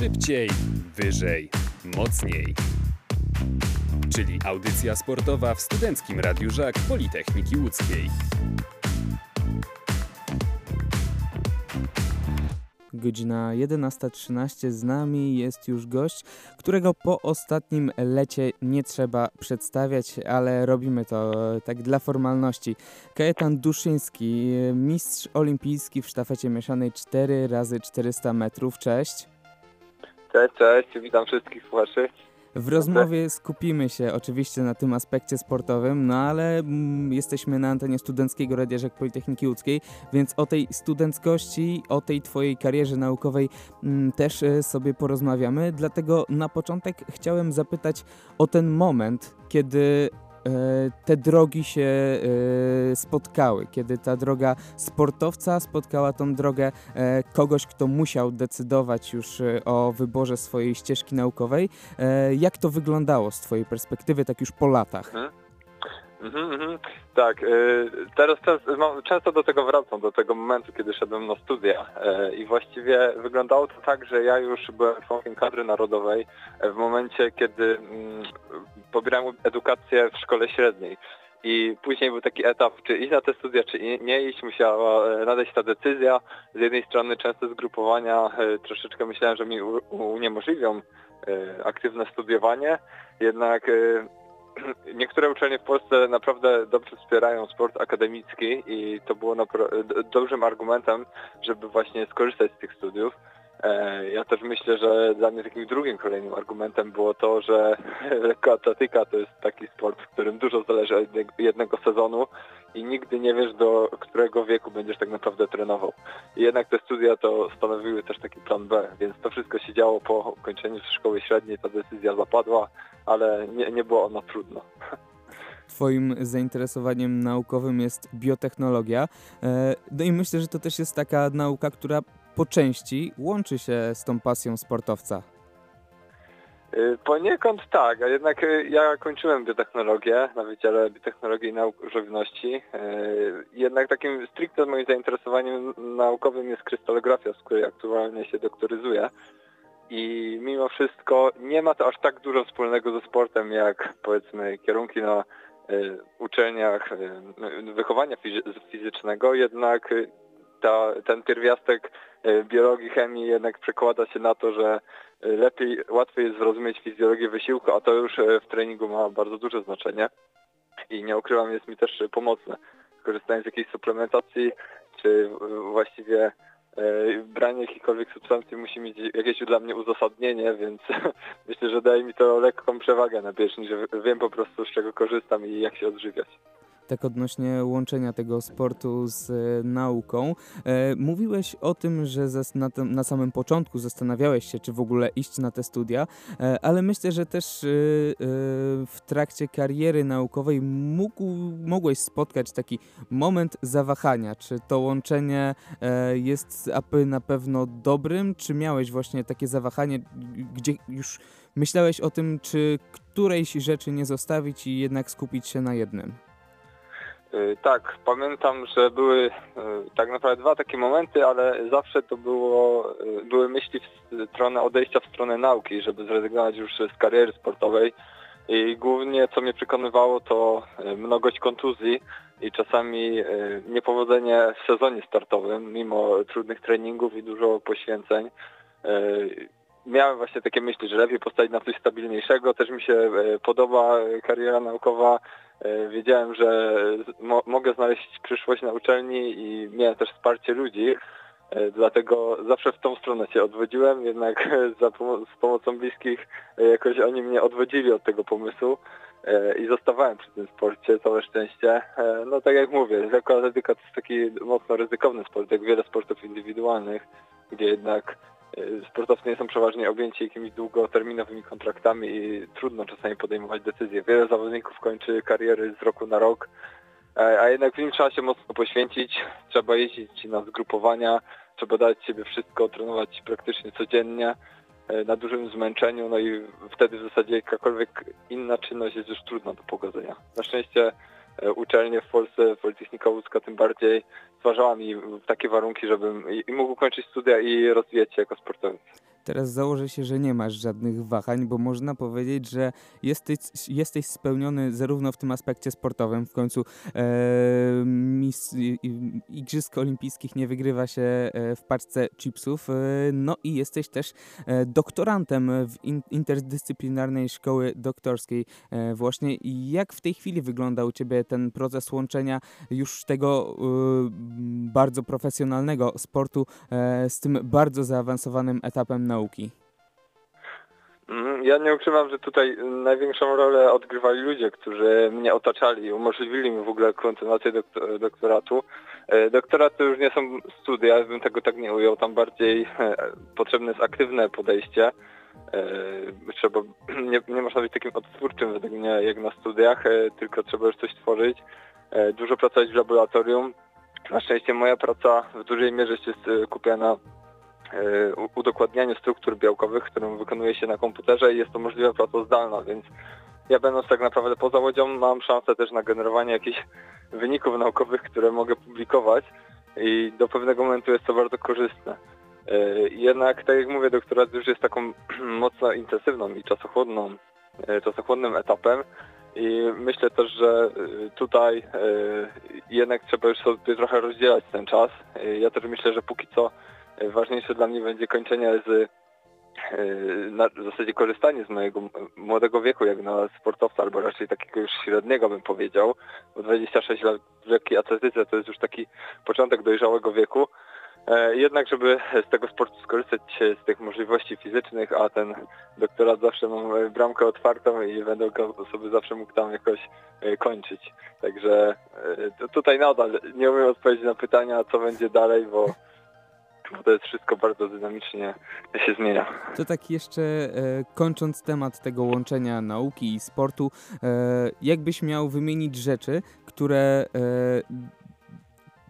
Szybciej, wyżej, mocniej. Czyli audycja sportowa w Studenckim Radiu Żak Politechniki Łódzkiej. Godzina 11.13 z nami jest już gość, którego po ostatnim lecie nie trzeba przedstawiać, ale robimy to tak dla formalności. Kajetan Duszyński, mistrz olimpijski w sztafecie mieszanej 4 razy 400 metrów. Cześć. Cześć, cześć, witam wszystkich słuchaczy. W rozmowie skupimy się oczywiście na tym aspekcie sportowym, no ale mm, jesteśmy na antenie Studenckiego Radia Rzek Politechniki Łódzkiej, więc o tej studenckości, o tej twojej karierze naukowej mm, też e, sobie porozmawiamy. Dlatego na początek chciałem zapytać o ten moment, kiedy te drogi się e, spotkały, kiedy ta droga sportowca spotkała tą drogę e, kogoś, kto musiał decydować już e, o wyborze swojej ścieżki naukowej. E, Jak to wyglądało z Twojej perspektywy, tak już po latach? Mhm, mhm. Tak, y, teraz często, no, często do tego wracam, do tego momentu, kiedy szedłem na studia y, i właściwie wyglądało to tak, że ja już byłem członkiem kadry narodowej w momencie, kiedy mm, pobierałem edukację w szkole średniej. I później był taki etap, czy iść na te studia, czy nie iść, musiała nadejść ta decyzja. Z jednej strony często zgrupowania troszeczkę myślałem, że mi uniemożliwią aktywne studiowanie, jednak niektóre uczelnie w Polsce naprawdę dobrze wspierają sport akademicki i to było dobrym argumentem, żeby właśnie skorzystać z tych studiów. E, Ja też myślę, że dla mnie takim drugim kolejnym argumentem było to, że lekkoatletyka to jest taki sport, w którym dużo zależy od jednego- sezonu i nigdy nie wiesz do którego wieku będziesz tak naprawdę trenował. I jednak te studia to stanowiły też taki plan B, więc to wszystko się działo po ukończeniu szkoły średniej, ta decyzja zapadła, ale nie, nie było ona trudna. Twoim zainteresowaniem naukowym jest biotechnologia. E, No i myślę, że to też jest taka nauka, która po części łączy się z tą pasją sportowca. Y, Poniekąd tak, a jednak y, ja kończyłem biotechnologię na Wydziale Biotechnologii i Nauk Żywności. Y, Jednak takim stricte moim zainteresowaniem naukowym jest krystalografia, z której aktualnie się doktoryzuję. I mimo wszystko nie ma to aż tak dużo wspólnego ze sportem, jak powiedzmy kierunki na uczelniach wychowania fizy- fizycznego, jednak ta, ten pierwiastek y, biologii, chemii jednak przekłada się na to, że y, lepiej, łatwiej jest zrozumieć fizjologię wysiłku, a to już y, w treningu ma bardzo duże znaczenie. I nie ukrywam, jest mi też pomocne. Korzystając z jakiejś suplementacji, czy właściwie branie jakichkolwiek substancji musi mieć jakieś dla mnie uzasadnienie, więc myślę, że daje mi to lekką przewagę na bieżni, że wiem po prostu z czego korzystam i jak się odżywiać. Tak odnośnie łączenia tego sportu z e, nauką. E, mówiłeś o tym, że na, samym początku zastanawiałeś się, czy w ogóle iść na te studia, e, ale myślę, że też w trakcie kariery naukowej mógł, mogłeś spotkać taki moment zawahania. Czy to łączenie jest apy na pewno dobrym, czy miałeś właśnie takie zawahanie, gdzie już myślałeś o tym, czy którejś rzeczy nie zostawić i jednak skupić się na jednym? Y, Tak, pamiętam, że były y, tak naprawdę dwa takie momenty, ale zawsze to było, y, były myśli w stronę odejścia w stronę nauki, żeby zrezygnować już z kariery sportowej. I głównie co mnie przekonywało to mnogość kontuzji i czasami niepowodzenie w sezonie startowym, mimo trudnych treningów i dużo poświęceń. Miałem właśnie takie myśli, że lepiej postawić na coś stabilniejszego. Też mi się y, podoba kariera naukowa, E, Wiedziałem, że mo mogę znaleźć przyszłość na uczelni i miałem też wsparcie ludzi, e, dlatego zawsze w tą stronę się odwodziłem, jednak z pomocą bliskich e, jakoś oni mnie odwodzili od tego pomysłu e, i zostawałem przy tym sporcie, całe szczęście. E, No tak jak mówię, lekkoatletyka to jest taki mocno ryzykowny sport, jak wiele sportów indywidualnych, gdzie jednak e, sportowcy nie są przeważnie objęci jakimiś długoterminowymi kontraktami i trudno czasami podejmować decyzje. Wiele zawodników kończy kariery z roku na rok, e, a jednak w nim trzeba się mocno poświęcić, trzeba jeździć na zgrupowania, trzeba dać siebie wszystko, trenować praktycznie codziennie e, na dużym zmęczeniu, no i wtedy w zasadzie jakakolwiek inna czynność jest już trudna do pogodzenia. Na szczęście uczelnie w Polsce, Politechnika Łódzka tym bardziej stwarzała mi takie warunki, żebym i mógł kończyć studia i rozwijać się jako sportowiec. Teraz założę się, że nie masz żadnych wahań, bo można powiedzieć, że jesteś, jesteś spełniony zarówno w tym aspekcie sportowym, w końcu e, mis, Igrzysk Olimpijskich nie wygrywa się e, w paczce chipsów, e, no i jesteś też e, doktorantem w in, interdyscyplinarnej szkoły doktorskiej właśnie. Jak w tej chwili wygląda u Ciebie ten proces łączenia już tego bardzo profesjonalnego sportu z tym bardzo zaawansowanym etapem nauki? Mhm, Ja nie ukrywam, że tutaj największą rolę odgrywali ludzie, którzy mnie otaczali i umożliwili mi w ogóle kontynuację doktor- doktoratu. E, Doktorat to już nie są studia, ja bym tego tak nie ujął, tam bardziej e, potrzebne jest aktywne podejście. E, Trzeba, nie, nie można być takim odtwórczym według mnie jak na studiach, tylko trzeba już coś tworzyć, dużo pracować w laboratorium. Na szczęście moja praca w dużej mierze jest e, udokładnianiu struktur białkowych, którą wykonuje się na komputerze i jest to możliwa praca zdalna, więc ja będąc tak naprawdę poza łodzią mam szansę też na generowanie jakichś wyników naukowych, które mogę publikować i do pewnego momentu jest to bardzo korzystne. E, Jednak, tak jak mówię, doktorat już jest taką mocno intensywną i czasochłonną, e, czasochłonnym etapem i myślę też, że e, tutaj jednak trzeba już sobie trochę rozdzielać ten czas. Ja też myślę, że póki co ważniejsze dla mnie będzie kończenie z e, na, w zasadzie korzystanie z mojego młodego wieku jak na sportowca, albo raczej takiego już średniego bym powiedział, bo 26 lat w lekkiej atletyce to jest już taki początek dojrzałego wieku. E, Jednak, żeby z tego sportu skorzystać e, z tych możliwości fizycznych, a ten doktorat zawsze mam bramkę otwartą i będę sobie zawsze mógł tam jakoś kończyć. Także tutaj nadal nie umiem odpowiedzieć na pytania, co będzie dalej, bo, bo to jest wszystko bardzo dynamicznie się zmienia. To tak jeszcze e, kończąc temat tego łączenia nauki i sportu, e, jakbyś miał wymienić rzeczy, które, e,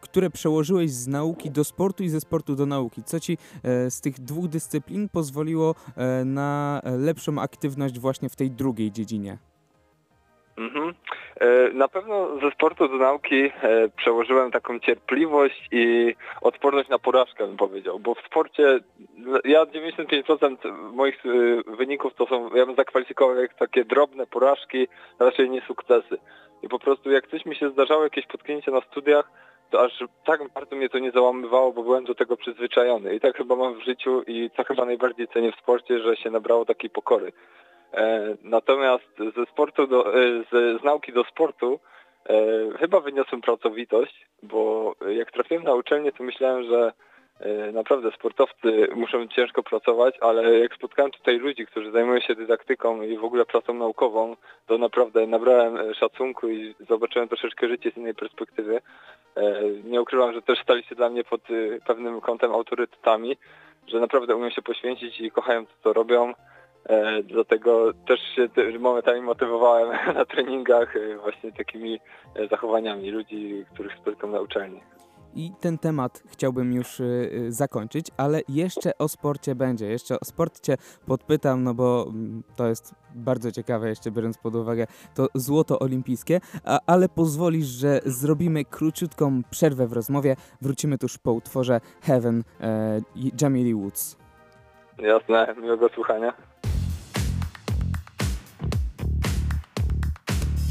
które przełożyłeś z nauki do sportu i ze sportu do nauki? Co ci e, z tych dwóch dyscyplin pozwoliło e, na lepszą aktywność właśnie w tej drugiej dziedzinie? Mhm. E, Na pewno ze sportu do nauki e, przełożyłem taką cierpliwość i odporność na porażkę, bym powiedział, bo w sporcie ja 95% moich e, wyników to są, ja bym zakwalifikował jak takie drobne porażki, raczej nie sukcesy. I po prostu jak coś mi się zdarzało, jakieś potknięcie na studiach, to aż tak bardzo mnie to nie załamywało, bo byłem do tego przyzwyczajony. I tak chyba mam w życiu i co chyba najbardziej cenię w sporcie, że się nabrało takiej pokory. E, Natomiast ze sportu do, e, z, z nauki do sportu e, chyba wyniosłem pracowitość, bo jak trafiłem na uczelnię, to myślałem, że naprawdę sportowcy muszą ciężko pracować, ale jak spotkałem tutaj ludzi, którzy zajmują się dydaktyką i w ogóle pracą naukową, to naprawdę nabrałem szacunku i zobaczyłem troszeczkę życie z innej perspektywy. Nie ukrywam, że też stali się dla mnie pod pewnym kątem autorytetami, że naprawdę umieją się poświęcić i kochają to, co robią. E, Dlatego też się momentami motywowałem na treningach e, właśnie takimi e, zachowaniami ludzi, których spotykam na uczelni. I ten temat chciałbym już zakończyć, ale jeszcze o sporcie będzie. Jeszcze o sport cię podpytam, no bo mm, to jest bardzo ciekawe, jeszcze biorąc pod uwagę to złoto olimpijskie, a, ale pozwolisz, że zrobimy króciutką przerwę w rozmowie. Wrócimy tuż po utworze Heaven e, i Jamie Woods. Jasne, miłego słuchania.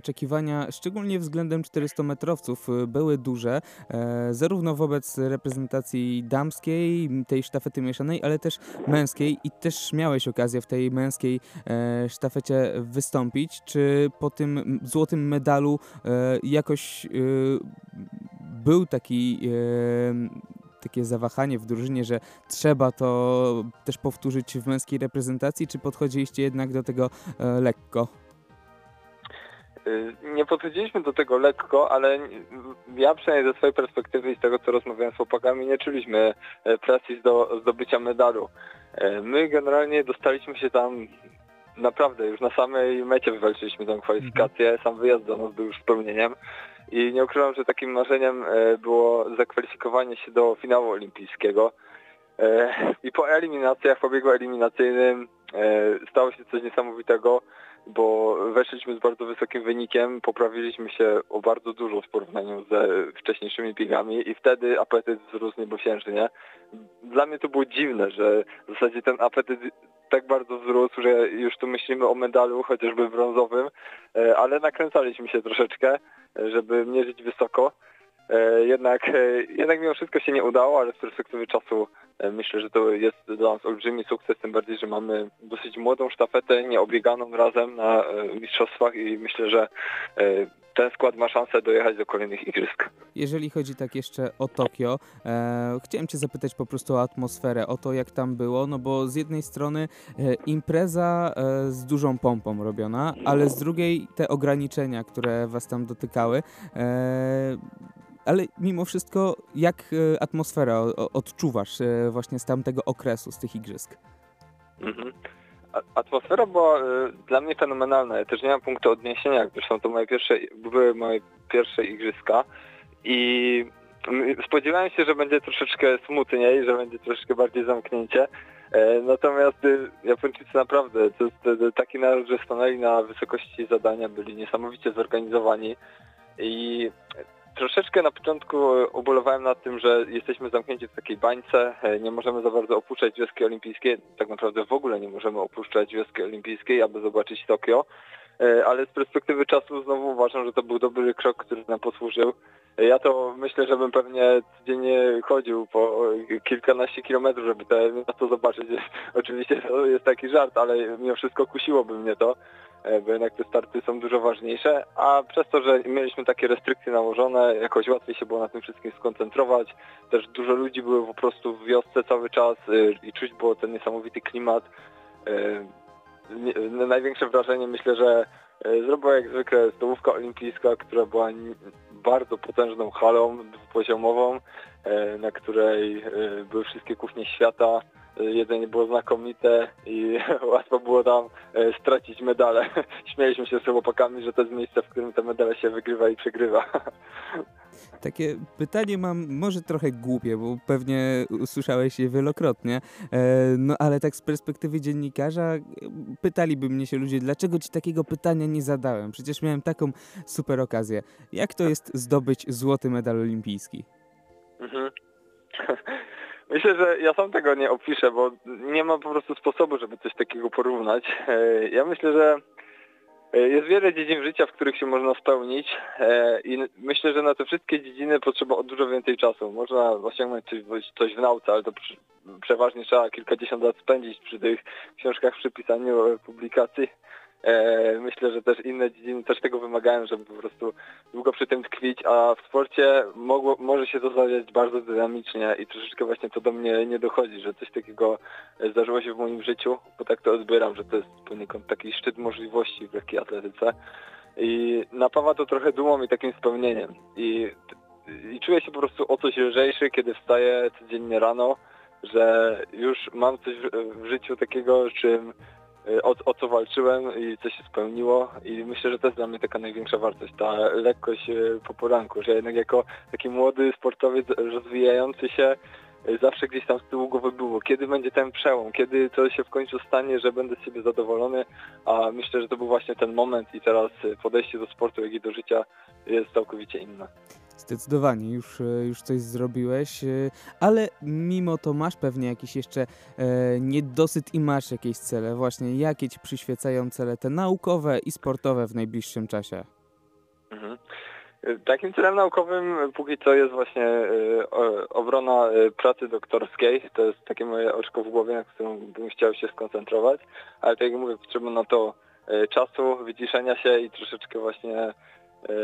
Oczekiwania, szczególnie względem 400-metrowców, y, były duże, e, zarówno wobec reprezentacji damskiej, tej sztafety mieszanej, ale też męskiej i też miałeś okazję w tej męskiej e, sztafecie wystąpić. Czy po tym złotym medalu e, jakoś y, był taki takie zawahanie w drużynie, że trzeba to też powtórzyć w męskiej reprezentacji, czy podchodziliście jednak do tego e, lekko? Y, Nie podchodziliśmy do tego lekko, ale ja przynajmniej ze swojej perspektywy i z tego, co rozmawiałem z chłopakami, nie czuliśmy e, presji do zdobycia medalu. E, My generalnie dostaliśmy się tam naprawdę już na samej mecie wywalczyliśmy tę kwalifikację, sam wyjazd do nas był już spełnieniem i nie ukrywam, że takim marzeniem e, było zakwalifikowanie się do finału olimpijskiego. I po eliminacjach, po biegu eliminacyjnym stało się coś niesamowitego, bo weszliśmy z bardzo wysokim wynikiem, poprawiliśmy się o bardzo dużo w porównaniu ze wcześniejszymi biegami i wtedy apetyt wzrósł nieboksiężnie. Dla mnie to było dziwne, że w zasadzie ten apetyt tak bardzo wzrósł, że już tu myślimy o medalu, chociażby brązowym, e, ale nakręcaliśmy się troszeczkę, e, żeby mierzyć wysoko. E, jednak, jednak mimo wszystko się nie udało, ale z perspektywy czasu myślę, że to jest dla nas olbrzymi sukces, tym bardziej, że mamy dosyć młodą sztafetę, nieobieganą razem na mistrzostwach i myślę, że ten skład ma szansę dojechać do kolejnych igrzysk. Jeżeli chodzi tak jeszcze o Tokio, e, chciałem Cię zapytać po prostu o atmosferę, o to jak tam było, no bo z jednej strony e, impreza e, z dużą pompą robiona, ale z drugiej te ograniczenia, które Was tam dotykały. E, ale mimo wszystko, jak e, atmosferę odczuwasz e, właśnie z tamtego okresu, z tych igrzysk? Mhm. Atmosfera była y, dla mnie fenomenalna. Ja też nie mam punktu odniesienia, gdyż są to moje pierwsze, były moje pierwsze igrzyska i spodziewałem się, że będzie troszeczkę smutniej, że będzie troszeczkę bardziej zamknięcie. E, natomiast Japończycy naprawdę, to jest taki naród, że stanęli na wysokości zadania, byli niesamowicie zorganizowani i Troszeczkę na początku ubolewałem nad tym, że jesteśmy zamknięci w takiej bańce, e, nie możemy za bardzo opuszczać wioski olimpijskiej, tak naprawdę w ogóle nie możemy opuszczać wioski olimpijskiej, aby zobaczyć Tokio, e, ale z perspektywy czasu znowu uważam, że to był dobry krok, który nam posłużył. E, ja to myślę, że bym pewnie codziennie chodził po kilkanaście kilometrów, żeby te miasto zobaczyć. Oczywiście to jest taki żart, ale mimo wszystko kusiłoby mnie to. E, bo jednak te starty są dużo ważniejsze, a przez to, że mieliśmy takie restrykcje nałożone, jakoś łatwiej się było na tym wszystkim skoncentrować. Też dużo ludzi było po prostu w wiosce cały czas y, i czuć było ten niesamowity klimat. E, największe wrażenie myślę, że e, zrobiła jak zwykle stołówka olimpijska, która była bardzo potężną halą dwupoziomową, na której były wszystkie kuchnie świata jedzenie było znakomite i łatwo było tam e, stracić medale. Śmieliśmy się z chłopakami, że to jest miejsce, w którym te medale się wygrywa i przegrywa. Takie pytanie mam może trochę głupie, bo pewnie usłyszałeś je wielokrotnie, e, no ale tak z perspektywy dziennikarza pytaliby mnie się ludzie, dlaczego ci takiego pytania nie zadałem? Przecież miałem taką super okazję. Jak to jest zdobyć złoty medal olimpijski? Mhm. Myślę, że ja sam tego nie opiszę, bo nie ma po prostu sposobu, żeby coś takiego porównać. E, ja myślę, że e, jest wiele dziedzin życia, w których się można spełnić e, i myślę, że na te wszystkie dziedziny potrzeba dużo więcej czasu. Można osiągnąć coś w nauce, ale to przeważnie trzeba kilkadziesiąt lat spędzić przy tych książkach, przy pisaniu publikacji. E, myślę, że też inne dziedziny też tego wymagają, żeby po prostu długo przy tym tkwić, a w sporcie mogło, może się to zadziać bardzo dynamicznie i troszeczkę właśnie to do mnie nie dochodzi, że coś takiego zdarzyło się w moim życiu, bo tak to odbieram, że to jest poniekąd taki szczyt możliwości w lekkiej atletyce. I napawa to trochę dumą i takim spełnieniem. I, i czuję się po prostu o coś lżejszy, kiedy wstaję codziennie rano, że już mam coś w, w życiu takiego, czym o, o, co walczyłem i co się spełniło. I myślę, że to jest dla mnie taka największa wartość, ta lekkość y, po poranku, że jednak jako taki młody sportowiec rozwijający się y, zawsze gdzieś tam z tyłu głowy było, kiedy będzie ten przełom, kiedy to się w końcu stanie, że będę z siebie zadowolony, a myślę, że to był właśnie ten moment i teraz podejście do sportu, jak i do życia jest całkowicie inne. Zdecydowanie, już, e, już coś zrobiłeś, ale mimo to masz pewnie jakiś jeszcze e, niedosyt i masz jakieś cele. Właśnie jakie ci przyświecają cele te naukowe i sportowe w najbliższym czasie? Mhm. Takim celem naukowym póki co jest właśnie obrona pracy doktorskiej. To jest takie moje oczko w głowie, na którym bym chciał się skoncentrować, ale tak jak mówię, potrzeba na to czasu, wyciszenia się i troszeczkę właśnie E,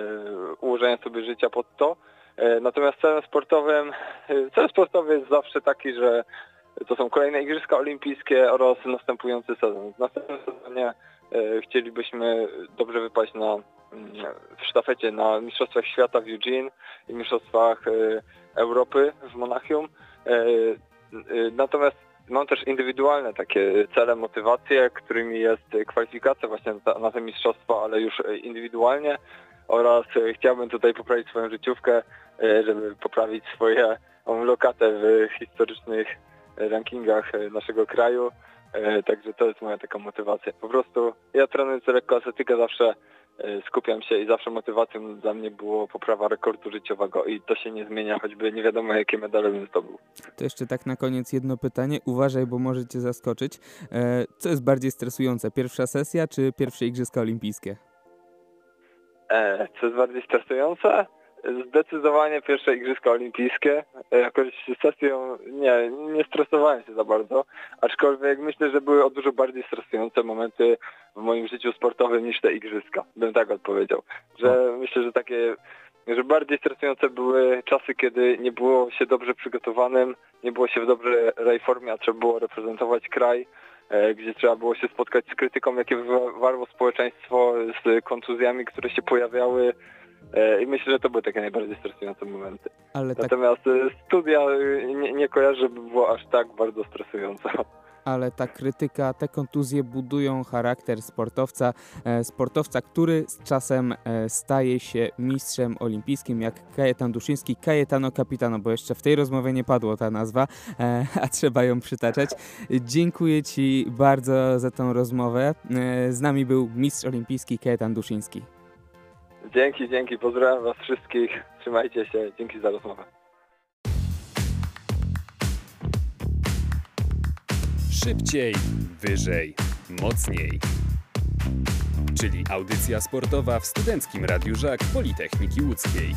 ułożenia sobie życia pod to. E, natomiast celem sportowym, e, cel sportowy jest zawsze taki, że to są kolejne Igrzyska Olimpijskie oraz następujący sezon. W następnym sezonie chcielibyśmy dobrze wypaść na, w sztafecie na Mistrzostwach Świata w Eugene i Mistrzostwach Europy w Monachium. Natomiast mam też indywidualne takie cele, motywacje, którymi jest kwalifikacja właśnie na te mistrzostwa, ale już indywidualnie oraz e, chciałbym tutaj poprawić swoją życiówkę, e, żeby poprawić swoją lokatę w historycznych rankingach e, naszego kraju. E, Także to jest moja taka motywacja. Po prostu ja trenując lekkoatletykę zawsze e, skupiam się i zawsze motywacją dla mnie było poprawa rekordu życiowego i to się nie zmienia, choćby nie wiadomo jakie medale bym zdobył. To jeszcze tak na koniec jedno pytanie. Uważaj, bo może cię zaskoczyć. E, co jest bardziej stresujące? Pierwsza sesja czy pierwsze Igrzyska Olimpijskie? E, co jest bardziej stresujące? Zdecydowanie pierwsze Igrzyska Olimpijskie. E, Jakoś sesją nie, nie stresowałem się za bardzo, aczkolwiek myślę, że były o dużo bardziej stresujące momenty w moim życiu sportowym niż te Igrzyska. Bym tak odpowiedział. Że myślę, że takie, że bardziej stresujące były czasy, kiedy nie było się dobrze przygotowanym, nie było się w dobrej formie, a trzeba było reprezentować kraj e, gdzie trzeba było się spotkać z krytyką, jakie wywarło społeczeństwo, z kontuzjami, które się pojawiały i myślę, że to były takie najbardziej stresujące momenty. Ale tak, Natomiast e, studia e, nie, nie kojarzę, żeby było aż tak bardzo stresująco. ale ta krytyka, te kontuzje budują charakter sportowca. E, sportowca, który z czasem e, staje się mistrzem olimpijskim, jak Kajetan Duszyński, Kajetano Capitano, bo jeszcze w tej rozmowie nie padło ta nazwa, e, a trzeba ją przytaczać. Dziękuję Ci bardzo za tą rozmowę. E, z nami był mistrz olimpijski Kajetan Duszyński. Dzięki, dzięki, pozdrawiam was wszystkich, trzymajcie się, dzięki za rozmowę. Szybciej, wyżej, mocniej. Czyli audycja sportowa w Studenckim Radiu Żak Politechniki Łódzkiej.